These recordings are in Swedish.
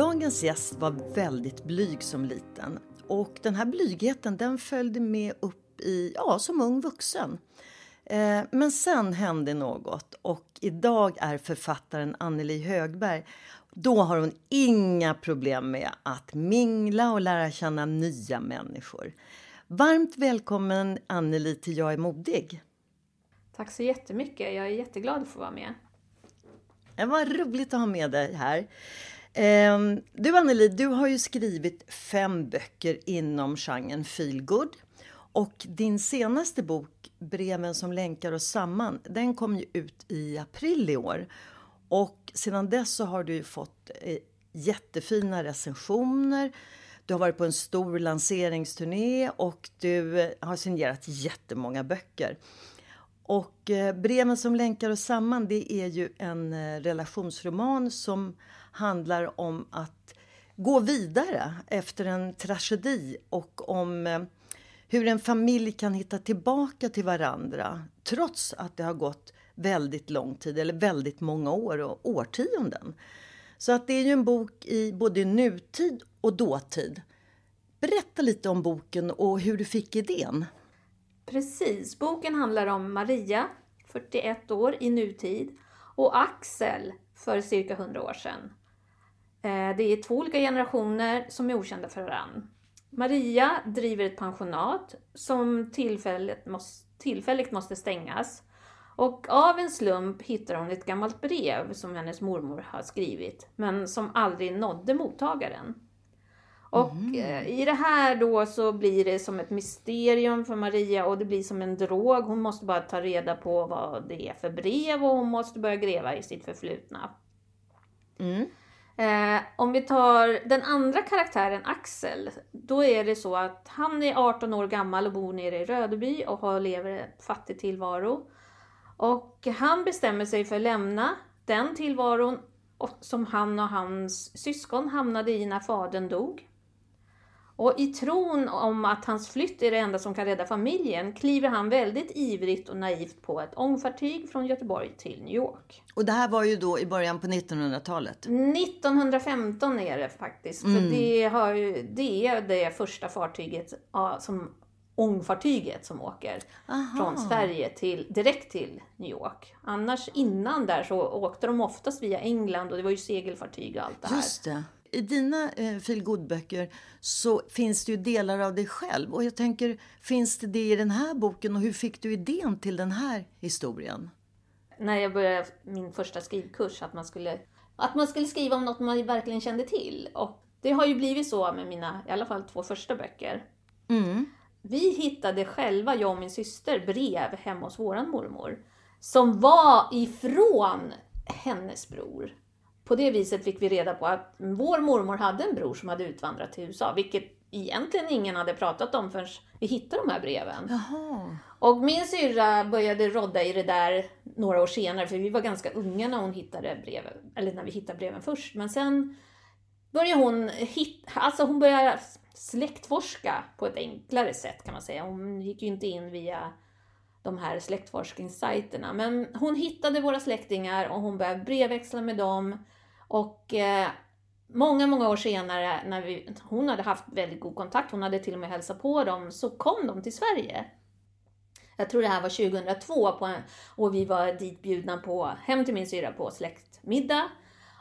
Dagens gäst var väldigt blyg som liten och den här blygheten den följde med upp i, ja, som ung vuxen. Eh, men sen hände något och idag är författaren Anneli Högberg då har hon inga problem med att mingla och lära känna nya människor. Varmt välkommen Anneli till Jag är modig. Tack så jättemycket. Jag är jätteglad att få vara med. Det var roligt att ha med dig här. Ehm, du Anneli, du har ju skrivit fem böcker inom genren feelgood. Och din senaste bok, Breven som länkar oss samman, den kom ju ut i april i år. Och sedan dess så har du fått eh, jättefina recensioner. Du har varit på en stor lanseringsturné och du eh, har signerat jättemånga böcker. Och eh, Breven som länkar oss samman, det är ju en relationsroman som handlar om att gå vidare efter en tragedi och om eh, hur en familj kan hitta tillbaka till varandra trots att det har gått väldigt lång tid, eller väldigt många år och årtionden. Så att det är ju en bok i både nutid och dåtid. Berätta lite om boken och hur du fick idén. Precis. Boken handlar om Maria, 41 år i nutid, och Axel för cirka 100 år sedan. Eh, det är två olika generationer som är okända för varandra. Maria driver ett pensionat som tillfälligt måste, tillfälligt måste stängas. Och av en slump hittar hon ett gammalt brev som hennes mormor har skrivit, men som aldrig nådde mottagaren. Och mm. i det här då så blir det som ett mysterium för Maria och det blir som en drog. Hon måste bara ta reda på vad det är för brev och hon måste börja gräva i sitt förflutna. Mm. Eh, om vi tar den andra karaktären Axel, då är det så att han är 18 år gammal och bor nere i Rödeby och har, lever en fattig tillvaro. Och han bestämmer sig för att lämna den tillvaron som han och hans syskon hamnade i när fadern dog. Och i tron om att hans flytt är det enda som kan rädda familjen kliver han väldigt ivrigt och naivt på ett ångfartyg från Göteborg till New York. Och det här var ju då i början på 1900-talet? 1915 är det faktiskt. Mm. För det, har ju, det är det första fartyget som ångfartyget som åker Aha. från Sverige till, direkt till New York. Annars innan där så åkte de oftast via England och det var ju segelfartyg och allt det här. Just det i dina eh, feelgood-böcker så finns det ju delar av dig själv. Och jag tänker, finns det det i den här boken och hur fick du idén till den här historien? När jag började min första skrivkurs, att man skulle, att man skulle skriva om något man verkligen kände till. Och det har ju blivit så med mina, i alla fall två första böcker. Mm. Vi hittade själva, jag och min syster, brev hemma hos våran mormor. Som var ifrån hennes bror på det viset fick vi reda på att vår mormor hade en bror som hade utvandrat till USA, vilket egentligen ingen hade pratat om förrän vi hittade de här breven. Jaha. Och min syrra började rodda i det där några år senare, för vi var ganska unga när hon hittade breven, eller när vi hittade breven först. Men sen började hon hitta, alltså hon började släktforska på ett enklare sätt kan man säga. Hon gick ju inte in via de här släktforskningssajterna. Men hon hittade våra släktingar och hon började brevväxla med dem. Och eh, många, många år senare, när vi, hon hade haft väldigt god kontakt, hon hade till och med hälsat på dem, så kom de till Sverige. Jag tror det här var 2002 på en, och vi var ditbjudna på, hem till min syra på släktmiddag.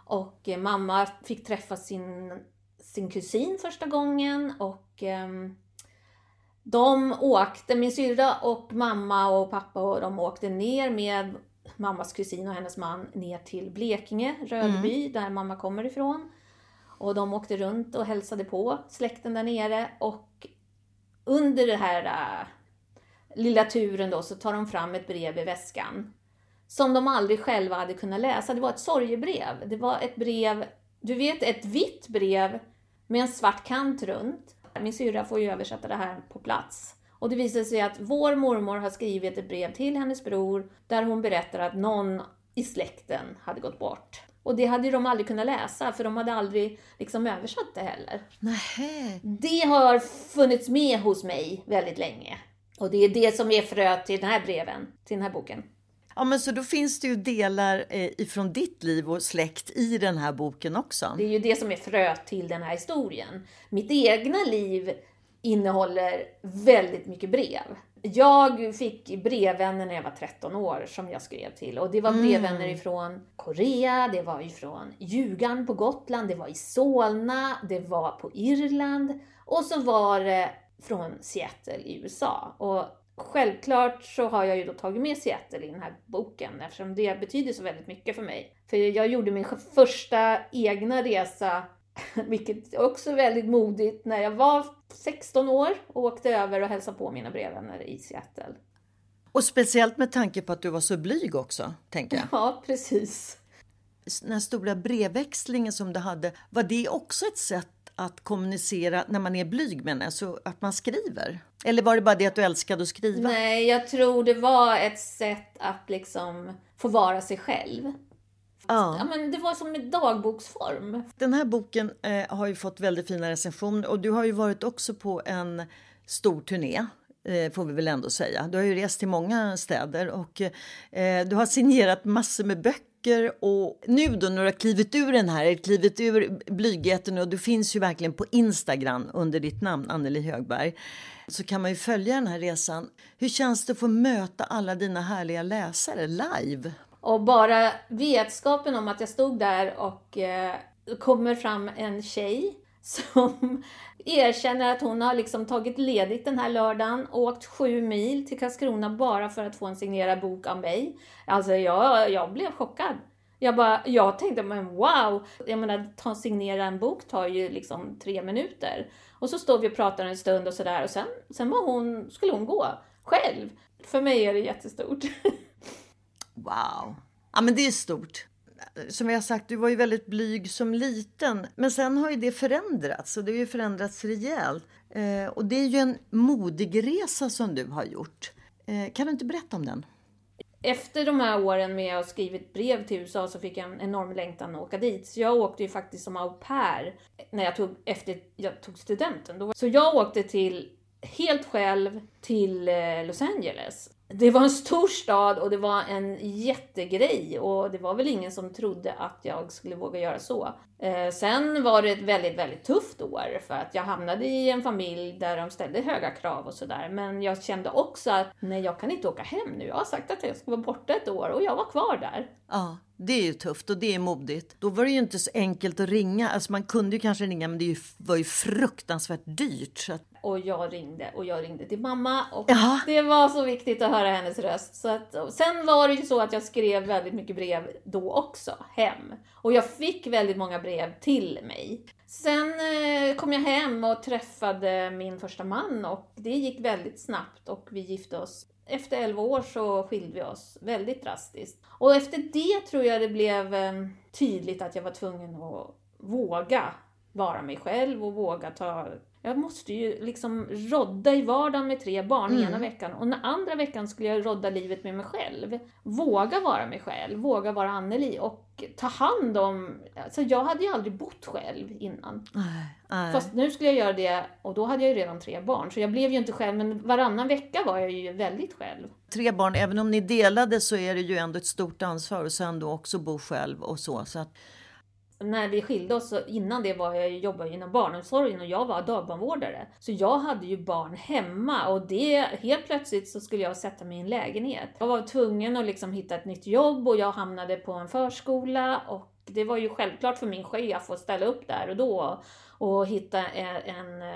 Och eh, mamma fick träffa sin, sin kusin första gången och eh, de åkte, min syrra och mamma och pappa och de åkte ner med mammas kusin och hennes man ner till Blekinge, Rödby, mm. där mamma kommer ifrån. Och de åkte runt och hälsade på släkten där nere och under den här äh, lilla turen då så tar de fram ett brev i väskan som de aldrig själva hade kunnat läsa. Det var ett sorgebrev. Det var ett brev, du vet ett vitt brev med en svart kant runt. Min syrra får ju översätta det här på plats. Och det visade sig att vår mormor har skrivit ett brev till hennes bror där hon berättar att någon i släkten hade gått bort. Och det hade de aldrig kunnat läsa för de hade aldrig liksom översatt det heller. Nähä. Det har funnits med hos mig väldigt länge. Och det är det som är fröet till den här breven, till den här boken. Ja, men så då finns det ju delar eh, ifrån ditt liv och släkt i den här boken också. Det är ju det som är fröet till den här historien. Mitt egna liv innehåller väldigt mycket brev. Jag fick brevvänner när jag var 13 år som jag skrev till och det var mm. brevvänner ifrån Korea, det var ifrån Ljugarn på Gotland, det var i Solna, det var på Irland och så var det från Seattle i USA. Och självklart så har jag ju då tagit med Seattle i den här boken eftersom det betyder så väldigt mycket för mig. För jag gjorde min första egna resa vilket också är väldigt modigt, när jag var 16 år och åkte över och hälsade på mina brevvänner i Seattle. Och speciellt med tanke på att du var så blyg också, tänker jag. Ja, precis. Den här stora brevväxlingen som du hade, var det också ett sätt att kommunicera när man är blyg, men alltså att man skriver? Eller var det bara det att du älskade att skriva? Nej, jag tror det var ett sätt att liksom få vara sig själv. Ja. ja. men det var som i dagboksform. Den här boken eh, har ju fått väldigt fina recensioner och du har ju varit också på en stor turné eh, får vi väl ändå säga. Du har ju rest till många städer och eh, du har signerat massor med böcker och nu då när du har klivit ur den här, klivit ur blygheten och du finns ju verkligen på Instagram under ditt namn Anneli Högberg så kan man ju följa den här resan. Hur känns det att få möta alla dina härliga läsare live? Och bara vetskapen om att jag stod där och eh, kommer fram en tjej som erkänner att hon har liksom tagit ledigt den här lördagen och åkt sju mil till Karlskrona bara för att få en signerad bok av mig. Alltså jag, jag blev chockad. Jag, bara, jag tänkte, men wow! Jag menar, ta, signera en bok tar ju liksom tre minuter. Och så står vi och pratar en stund och sådär och sen, sen var hon, skulle hon gå själv. För mig är det jättestort. Wow! Ja, men det är stort. Som vi har sagt, du var ju väldigt blyg som liten. Men sen har ju det förändrats och det har ju förändrats rejält. Eh, och det är ju en modig resa som du har gjort. Eh, kan du inte berätta om den? Efter de här åren med att ha skrivit brev till USA så fick jag en enorm längtan att åka dit. Så jag åkte ju faktiskt som au pair när jag tog, efter jag tog studenten. Så jag åkte till, helt själv till eh, Los Angeles det var en stor stad och det var en jättegrej och det var väl ingen som trodde att jag skulle våga göra så. Eh, sen var det ett väldigt, väldigt tufft år för att jag hamnade i en familj där de ställde höga krav och sådär. Men jag kände också att nej, jag kan inte åka hem nu. Jag har sagt att jag ska vara borta ett år och jag var kvar där. Ja, det är ju tufft och det är modigt. Då var det ju inte så enkelt att ringa. Alltså man kunde ju kanske ringa, men det var ju fruktansvärt dyrt. Så att... Och jag ringde och jag ringde till mamma och Jaha. det var så viktigt att höra hennes röst. Så att, sen var det ju så att jag skrev väldigt mycket brev då också, hem. Och jag fick väldigt många brev till mig. Sen eh, kom jag hem och träffade min första man och det gick väldigt snabbt och vi gifte oss. Efter 11 år så skilde vi oss väldigt drastiskt. Och efter det tror jag det blev eh, tydligt att jag var tvungen att våga vara mig själv och våga ta jag måste ju liksom rodda i vardagen med tre barn mm. ena veckan och den andra veckan skulle jag rodda livet med mig själv. Våga vara mig själv, våga vara Anneli och ta hand om... Alltså jag hade ju aldrig bott själv innan. Nej, nej. Fast nu skulle jag göra det och då hade jag ju redan tre barn. Så jag blev ju inte själv, men varannan vecka var jag ju väldigt själv. Tre barn, även om ni delade så är det ju ändå ett stort ansvar och sen då också bo själv och så. så att när vi skilde oss, så innan det var jag jobbade inom barnomsorgen och jag var dagbarnvårdare. Så jag hade ju barn hemma och det, helt plötsligt så skulle jag sätta mig i en lägenhet. Jag var tvungen att liksom hitta ett nytt jobb och jag hamnade på en förskola och det var ju självklart för min chef att ställa upp där och då och hitta e, en, en,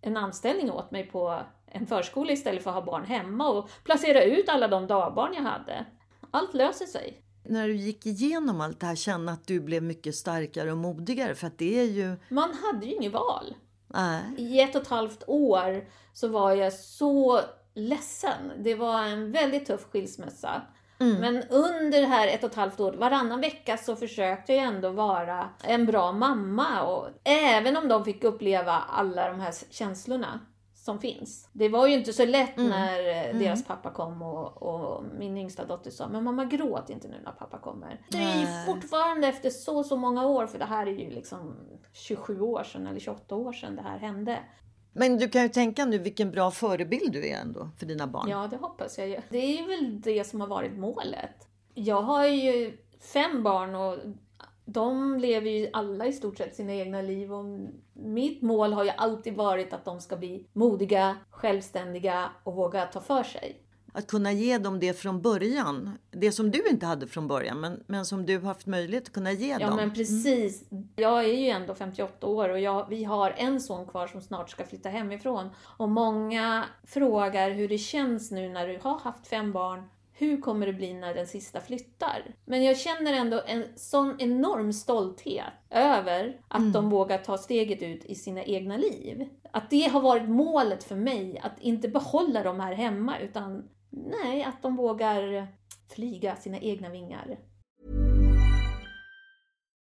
en anställning åt mig på en förskola istället för att ha barn hemma och placera ut alla de dagbarn jag hade. Allt löser sig. När du gick igenom allt det här, kände att du blev mycket starkare och modigare? För att det är ju... Man hade ju inget val. Nej. I ett och ett halvt år så var jag så ledsen. Det var en väldigt tuff skilsmässa. Mm. Men under det här ett och ett halvt år, varannan vecka så försökte jag ändå vara en bra mamma. Och även om de fick uppleva alla de här känslorna som finns. Det var ju inte så lätt Mm. när eh, deras pappa kom och, och min yngsta dotter sa Men mamma gråt inte nu när pappa kommer. Det är ju fortfarande efter så, så många år, för det här är ju liksom 27 år sedan eller 28 år sedan det här hände. Men du kan ju tänka nu vilken bra förebild du är ändå för dina barn. Ja, det hoppas jag ju. Det är väl det som har varit målet. Jag har ju fem barn och de lever ju alla i stort sett sina egna liv och mitt mål har ju alltid varit att de ska bli modiga, självständiga och våga ta för sig. Att kunna ge dem det från början. Det som du inte hade från början men, men som du har haft möjlighet att kunna ge Ja dem. men precis. Jag är ju ändå 58 år och jag, vi har en son kvar som snart ska flytta hemifrån. Och många frågar hur det känns nu när du har haft fem barn. Hur kommer det bli när den sista flyttar? Men jag känner ändå en sån enorm stolthet över att de vågar ta steget ut i sina egna liv. Att det har varit målet för mig, att inte behålla dem här hemma utan nej, att de vågar flyga sina egna vingar.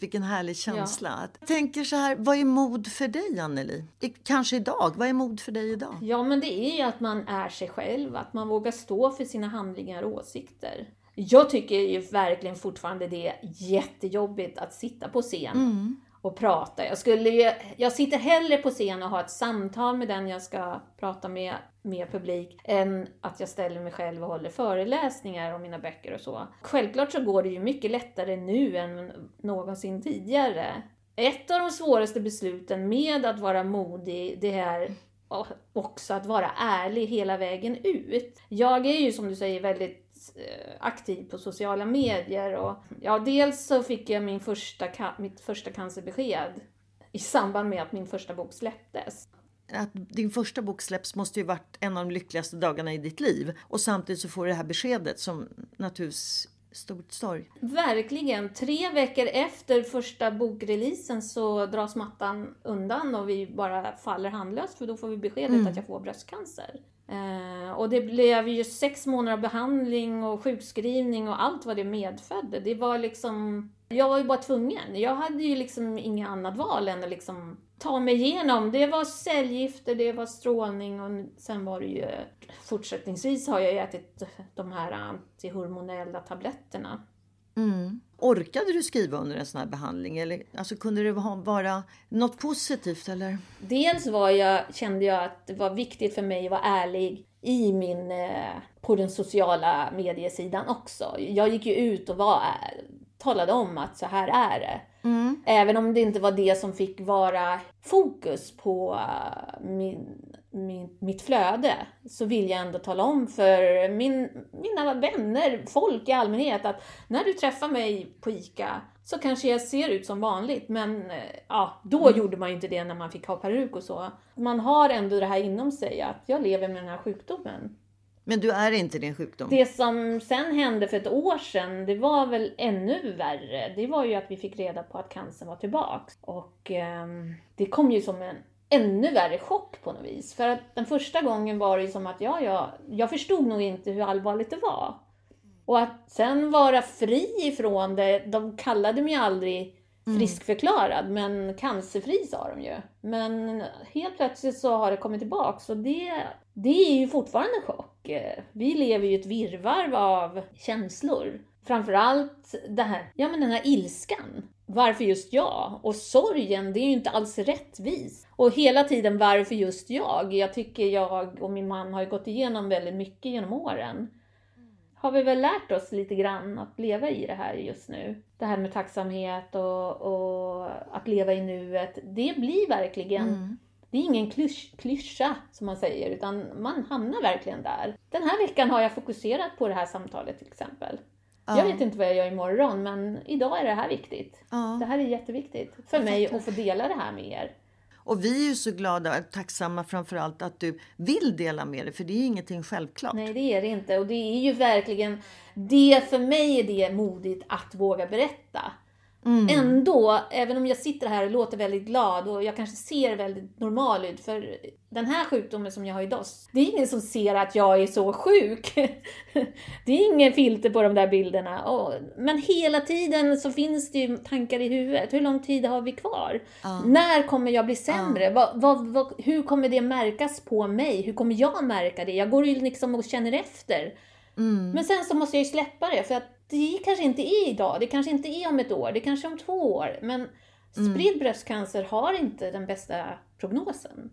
Vilken härlig känsla. Jag tänker så här, vad är mod för dig Anneli? Kanske idag, vad är mod för dig idag? Ja, men det är ju att man är sig själv, att man vågar stå för sina handlingar och åsikter. Jag tycker ju verkligen fortfarande det är jättejobbigt att sitta på scen och prata. Jag, skulle ju, jag sitter hellre på scen och har ett samtal med den jag ska prata med, med publik, än att jag ställer mig själv och håller föreläsningar om mina böcker och så. Självklart så går det ju mycket lättare nu än någonsin tidigare. Ett av de svåraste besluten med att vara modig, det är också att vara ärlig hela vägen ut. Jag är ju som du säger väldigt aktiv på sociala medier och ja, dels så fick jag min första, mitt första cancerbesked i samband med att min första bok släpptes. Att din första bok släpps måste ju varit en av de lyckligaste dagarna i ditt liv. Och samtidigt så får du det här beskedet som naturligtvis stort sorg. Verkligen. Tre veckor efter första bokreleasen så dras mattan undan och vi bara faller handlöst för då får vi beskedet att jag får bröstcancer. Eh, och det blev ju sex månader av behandling och sjukskrivning och allt vad det medfödde. Det var liksom... Jag var ju bara tvungen. Jag hade ju liksom inget annat val än att liksom ta mig igenom. Det var cellgifter, det var strålning och sen var det ju... Fortsättningsvis har jag ätit de här antihormonella tabletterna. Orkade du skriva under en sån här behandling? Eller, alltså, kunde det vara något positivt? Eller? Dels var jag, kände jag att det var viktigt för mig att vara ärlig i min, eh, på den sociala mediesidan också. Jag gick ju ut och var, eh, talade om att så här är det. Även om det inte var det som fick vara fokus på eh, min, min, mitt flöde så vill jag ändå tala om för min, mina vänner, folk i allmänhet att när du träffar mig på ICA så kanske jag ser ut som vanligt men eh, ja, då gjorde man ju inte det när man fick ha peruk och så. Man har ändå det här inom sig att jag lever med den här sjukdomen. Men du är inte din sjukdom? Det som sen hände för ett år sedan, det var väl ännu värre. Det var ju att vi fick reda på att cancern var tillbaks. Och ehm, det kom ju som en ännu värre chock på något vis. För att den första gången var det ju som att ja, ja, jag förstod nog inte hur allvarligt det var. Och att sen vara fri ifrån det, de kallade mig aldrig friskförklarad, men cancerfri sa de ju. Men helt plötsligt så har det kommit tillbaks och det, det är ju fortfarande en chock. Vi lever ju i ett virrvarr av känslor. Framförallt det här, ja men den här ilskan. Varför just jag? Och sorgen, det är ju inte alls rättvis. Och hela tiden varför just jag? Jag tycker jag och min man har ju gått igenom väldigt mycket genom åren har vi väl lärt oss lite grann att leva i det här just nu. Det här med tacksamhet och, och att leva i nuet. Det blir verkligen, det är ingen klysch, klyscha som man säger, utan man hamnar verkligen där. Den här veckan har jag fokuserat på det här samtalet till exempel. Jag vet inte vad jag gör imorgon, men idag är det här viktigt. Ja. Det här är jätteviktigt för mig att få dela det här med er. Och vi är ju så glada och tacksamma framför allt att du vill dela med dig, för det är ju ingenting självklart. Nej, det är det inte. Och det är ju verkligen, det för mig är det modigt att våga berätta. Ändå, även om jag sitter här och låter väldigt glad och jag kanske ser väldigt normal ut, för den här sjukdomen som jag har idag, det är ingen som ser att jag är så sjuk. Det är ingen filter på de där bilderna. Men hela tiden så finns det ju tankar i huvudet. Hur lång tid har vi kvar? När kommer jag bli sämre? Vad, vad, vad, hur kommer det märkas på mig? Hur kommer jag märka det? Jag går ju liksom och känner efter. Men sen så måste jag ju släppa det för att det kanske inte är idag, det kanske inte är om ett år, det kanske är om två år. Men spridd bröstcancer har inte den bästa prognosen.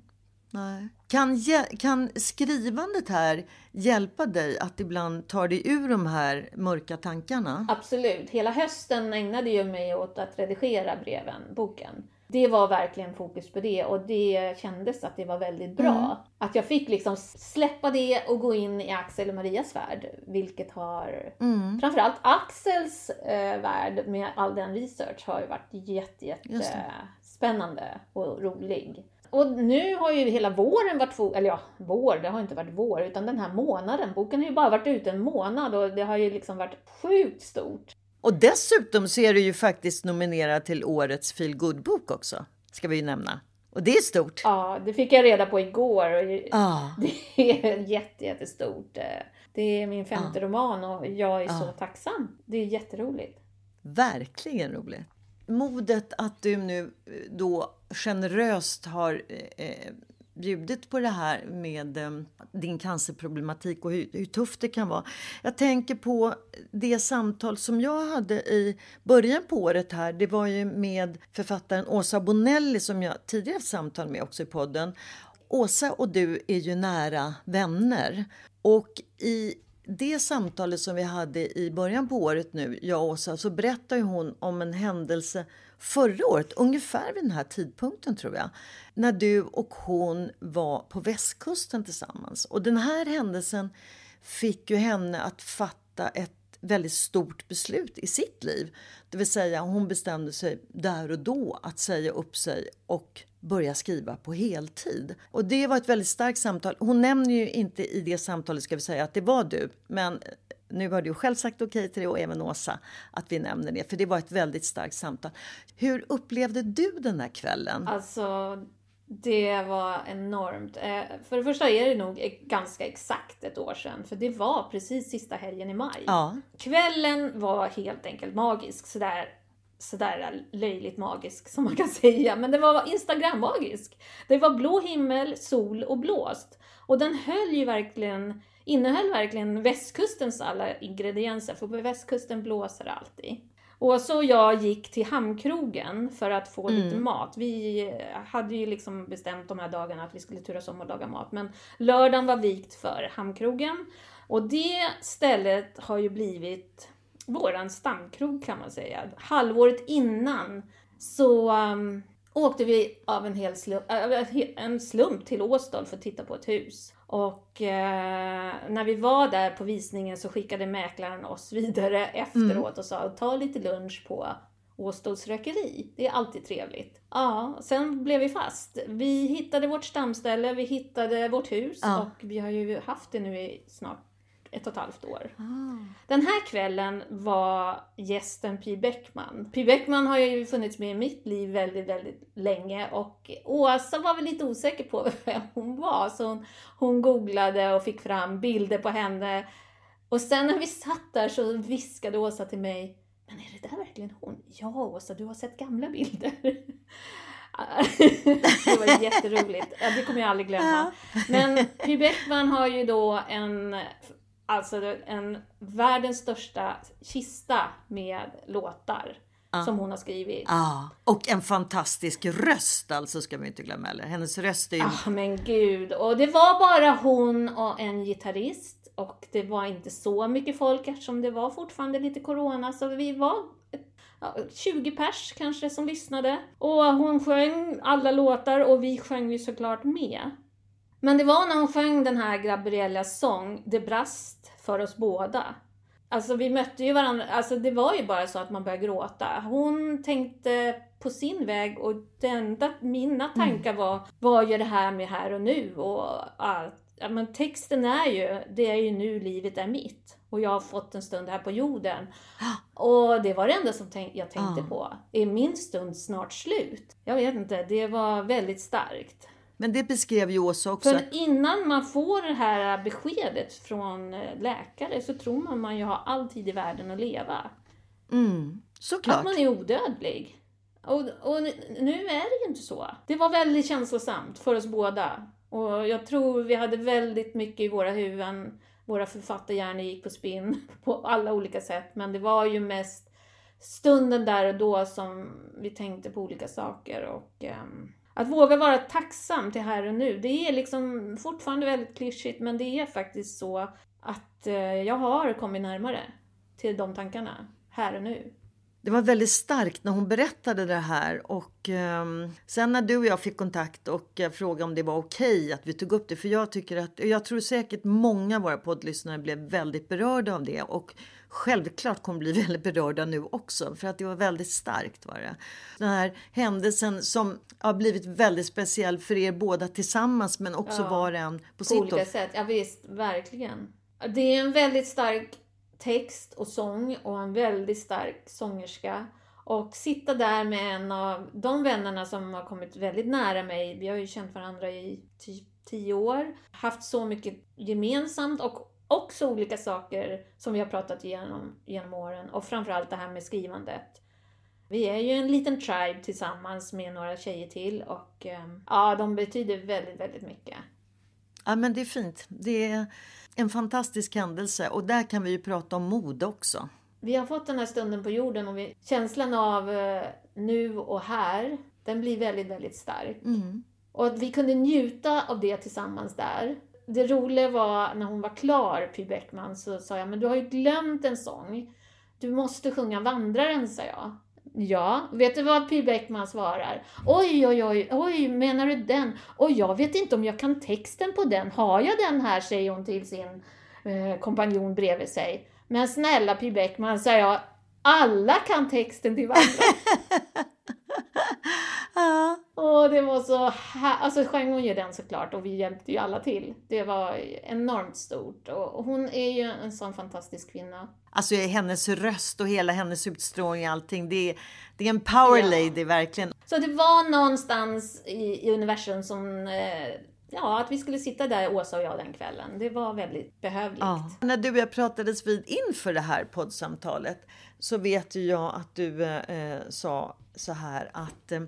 Nej. Kan, kan skrivandet här hjälpa dig att ibland ta dig ur de här mörka tankarna? Absolut. Hela hösten ägnade jag mig åt att redigera breven, boken. Det var verkligen fokus på det och det kändes att det var väldigt bra. Att jag fick liksom släppa det och gå in i Axel och Marias värld. Vilket har... Framförallt Axels eh, värld med all den research har ju varit jätte, jätte Just det. spännande och rolig. Och nu har ju hela våren varit, eller ja, vår, det har inte varit vår, utan den här månaden. Boken har ju bara varit ute en månad och det har ju liksom varit sjukt stort. Och dessutom så är du ju faktiskt nominerad till årets feel bok också, ska vi ju nämna. Och det är stort. Ja, det fick jag reda på igår. Ah. Det är jätte, jättestort. Eh, Det är min femte roman och jag är så tacksam. Det är jätteroligt. Verkligen roligt. Modet att du nu eh, då generöst har eh, bjudit på det här med eh, din cancerproblematik och hur, hur tufft det kan vara. Jag tänker på det samtal som jag hade i början på året här. Det var ju med författaren Åsa Bonelli som jag tidigare haft samtal med också i podden. Åsa och du är ju nära vänner och i det samtalet som vi hade i början på året nu, jag och Åsa, så berättar ju hon om en händelse förra året, ungefär vid den här tidpunkten tror jag, när du och hon var på västkusten tillsammans. Och den här händelsen fick ju henne att fatta ett väldigt stort beslut i sitt liv. Det vill säga hon bestämde sig där och då att säga upp sig och börja skriva på heltid. Och det var ett väldigt starkt samtal. Hon nämner ju inte i det samtalet ska vi säga att det var du, men eh, nu har du själv sagt okej till det och även Åsa att vi nämner det, för det var ett väldigt starkt samtal. Hur upplevde du den här kvällen? Alltså, det var enormt. Eh, för det första är det nog ganska exakt ett år sedan, för det var precis sista helgen i maj. Ja. Kvällen var helt enkelt magisk, sådär, sådär löjligt magisk som man kan säga. Men det var Instagram-magisk. Det var blå himmel, sol och blåst. Och den höll ju verkligen, innehöll verkligen västkustens alla ingredienser, för på västkusten blåser det alltid. Åsa och jag gick till hamnkrogen för att få lite mat. Vi hade ju liksom bestämt de här dagarna att vi skulle turas om och laga mat. Men lördagen var vikt för hamnkrogen. Och det stället har ju blivit våran stamkrog kan man säga. Halvåret innan så um, åkte vi av en, hel slump, en slump till Åstol för att titta på ett hus. Och eh, när vi var där på visningen så skickade mäklaren oss vidare efteråt och sa ta lite lunch på Åstols rökeri. Det är alltid trevligt. Ja, sen blev vi fast. Vi hittade vårt stamställe, vi hittade vårt hus Ja. och vi har ju haft det nu i snart ett och ett halvt år. Den här kvällen var gästen Py Bäckman. Py Bäckman har ju funnits med i mitt liv väldigt, väldigt länge och Åsa var väl lite osäker på vem hon var så hon, hon googlade och fick fram bilder på henne. Och sen när vi satt där så viskade Åsa till mig Men är det där verkligen hon? Ja Åsa, du har sett gamla bilder. det var jätteroligt. Det kommer jag aldrig glömma. Men Py Bäckman har ju då en alltså en världens största kista med låtar som hon har skrivit. Ja, och en fantastisk röst alltså ska vi inte glömma heller. Hennes röst är ju... Ah, men gud. Och det var bara hon och en gitarrist. Och det var inte så mycket folk eftersom det var fortfarande lite corona. Så vi var ja, 20 pers kanske som lyssnade. Och hon sjöng alla låtar och vi sjöng ju såklart med. Men det var när hon sjöng den här Gabriellas sång, Det brast för oss båda. Alltså vi mötte ju varandra, alltså det var ju bara så att man började gråta. Hon tänkte på sin väg och det enda mina tankar var, vad gör det här med här och nu och allt. Ja, men texten är ju, det är ju nu livet är mitt. Och jag har fått en stund här på jorden. Och det var det enda som tänk, jag tänkte på. Är min stund snart slut? Jag vet inte, det var väldigt starkt. Men det beskrev ju Åsa också. För innan man får det här beskedet från eh, läkare så tror man man ju har all tid i världen att leva. Mm, såklart. Att man är odödlig. Och, och nu är det ju inte så. Det var väldigt känslosamt för oss båda. Och jag tror vi hade väldigt mycket i våra huvuden. Våra författarhjärnor gick på spinn på alla olika sätt. Men det var ju mest stunden där och då som vi tänkte på olika saker. Och ehm, att våga vara tacksam till här och nu. Det är liksom fortfarande väldigt klyschigt men det är faktiskt så att eh, jag har kommit närmare till de tankarna här och nu. Det var väldigt starkt när hon berättade det här och eh, sen när du och jag fick kontakt och eh, frågade om det var okej att vi tog upp det för jag tycker att jag tror säkert många av våra poddlyssnare blev väldigt berörda av det och självklart kommer bli väldigt berörda nu också för att det var väldigt starkt var det. Den här händelsen som har blivit väldigt speciell för er båda tillsammans men också Ja, var och en på, På sitt olika håll. sätt, ja visst, verkligen. Det är en väldigt stark text och sång och en väldigt stark sångerska. Och sitta där med en av de vännerna som har kommit väldigt nära mig. Vi har ju känt varandra i typ tio år. Haft så mycket gemensamt och också olika saker som vi har pratat igenom genom åren. Och framförallt det här med skrivandet. Vi är ju en liten tribe tillsammans med några tjejer till och ehm, ja, de betyder väldigt, väldigt mycket. Ja men det är fint. Det är en fantastisk händelse och där kan vi ju prata om mode också. Vi har fått den här stunden på jorden och vi, känslan av eh, nu och här, den blir väldigt, väldigt stark. Och att vi kunde njuta av det tillsammans där. Det roliga var när hon var klar, Py Bäckman, så sa jag, men du har ju glömt en sång. Du måste sjunga Vandraren, sa jag. Ja, vet du vad Py Bäckman svarar? Oj, oj, oj, oj, menar du den? Och jag vet inte om jag kan texten på den. Har jag den här, säger hon till sin eh, kompanjon bredvid sig. Men snälla Py Bäckman, sa jag, alla kan texten till Vandraren. Ja, och det var så här, alltså sjöng hon ju den såklart och vi hjälpte ju alla till. Det var enormt stort och hon är ju en sån fantastisk kvinna. Alltså hennes röst och hela hennes utstrålning och allting. Det är, det är en power ja. lady verkligen. Så det var någonstans i, i universum som eh, ja, att vi skulle sitta där, Åsa och jag, den kvällen. Det var väldigt behövligt. Ja. När du och jag pratades vid inför det här poddsamtalet så vet ju jag att du eh, sa så här att eh,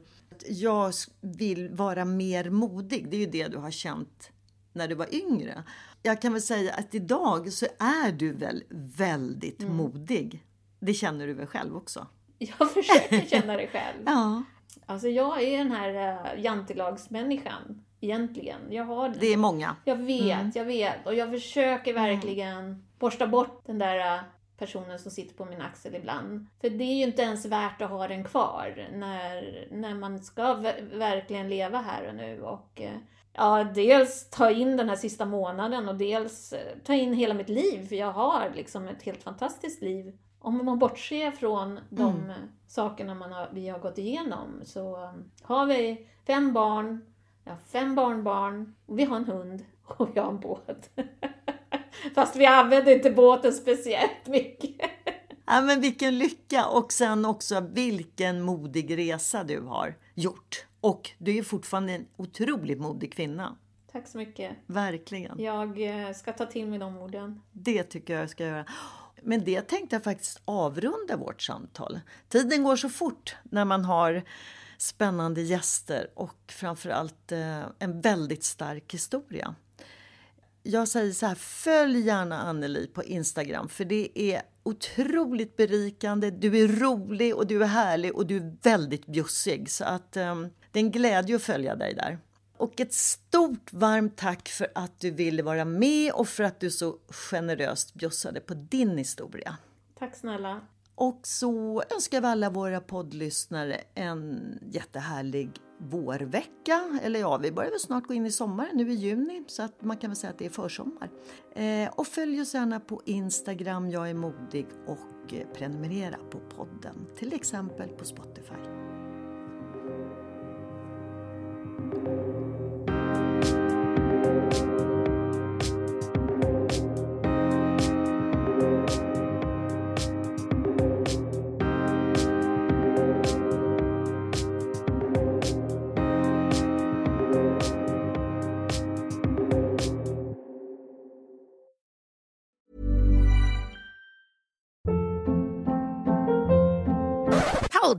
jag vill vara mer modig. Det är ju det du har känt när du var yngre. Jag kan väl säga att idag så är du väl väldigt mm. modig. Det känner du väl själv också? Jag försöker känna det själv. ja. Alltså jag är den här uh, jantelagsmänniskan egentligen. Jag har Det är många. Jag vet, mm. jag vet. Och jag försöker verkligen mm. borsta bort den där uh, personen som sitter på min axel ibland. För det är ju inte ens värt att ha den kvar när, när man ska verkligen leva här och nu. Och uh, ja, dels ta in den här sista månaden och dels ta in hela mitt liv. För jag har liksom ett helt fantastiskt liv om man bortser från de mm. sakerna man har, vi har gått igenom så um, har vi fem barn, jag har fem barnbarn, vi har en hund och vi har en båt. Fast vi använder inte båten speciellt mycket. Ja, men vilken lycka! Och sen också vilken modig resa du har gjort. Och du är fortfarande en otroligt modig kvinna. Tack så mycket. Verkligen. Jag eh, ska ta till mig de orden. Det tycker jag jag ska göra. Men det tänkte jag faktiskt avrunda vårt samtal. Tiden går så fort när man har spännande gäster och framförallt eh, en väldigt stark historia. Jag säger så här, följ gärna Anneli på Instagram för det är otroligt berikande. Du är rolig och du är härlig och du är väldigt bjussig så att eh, det är en glädje att följa dig där. Och ett stort varmt tack för att du ville vara med och för att du så generöst bjussade på din historia. Tack snälla. Och så önskar vi alla våra poddlyssnare en jättehärlig vårvecka. Eller ja, vi börjar väl snart gå in i sommaren nu i juni så att man kan väl säga att det är försommar. Eh, och följ oss gärna på Instagram, jag är modig och eh, prenumerera på podden, till exempel på Spotify.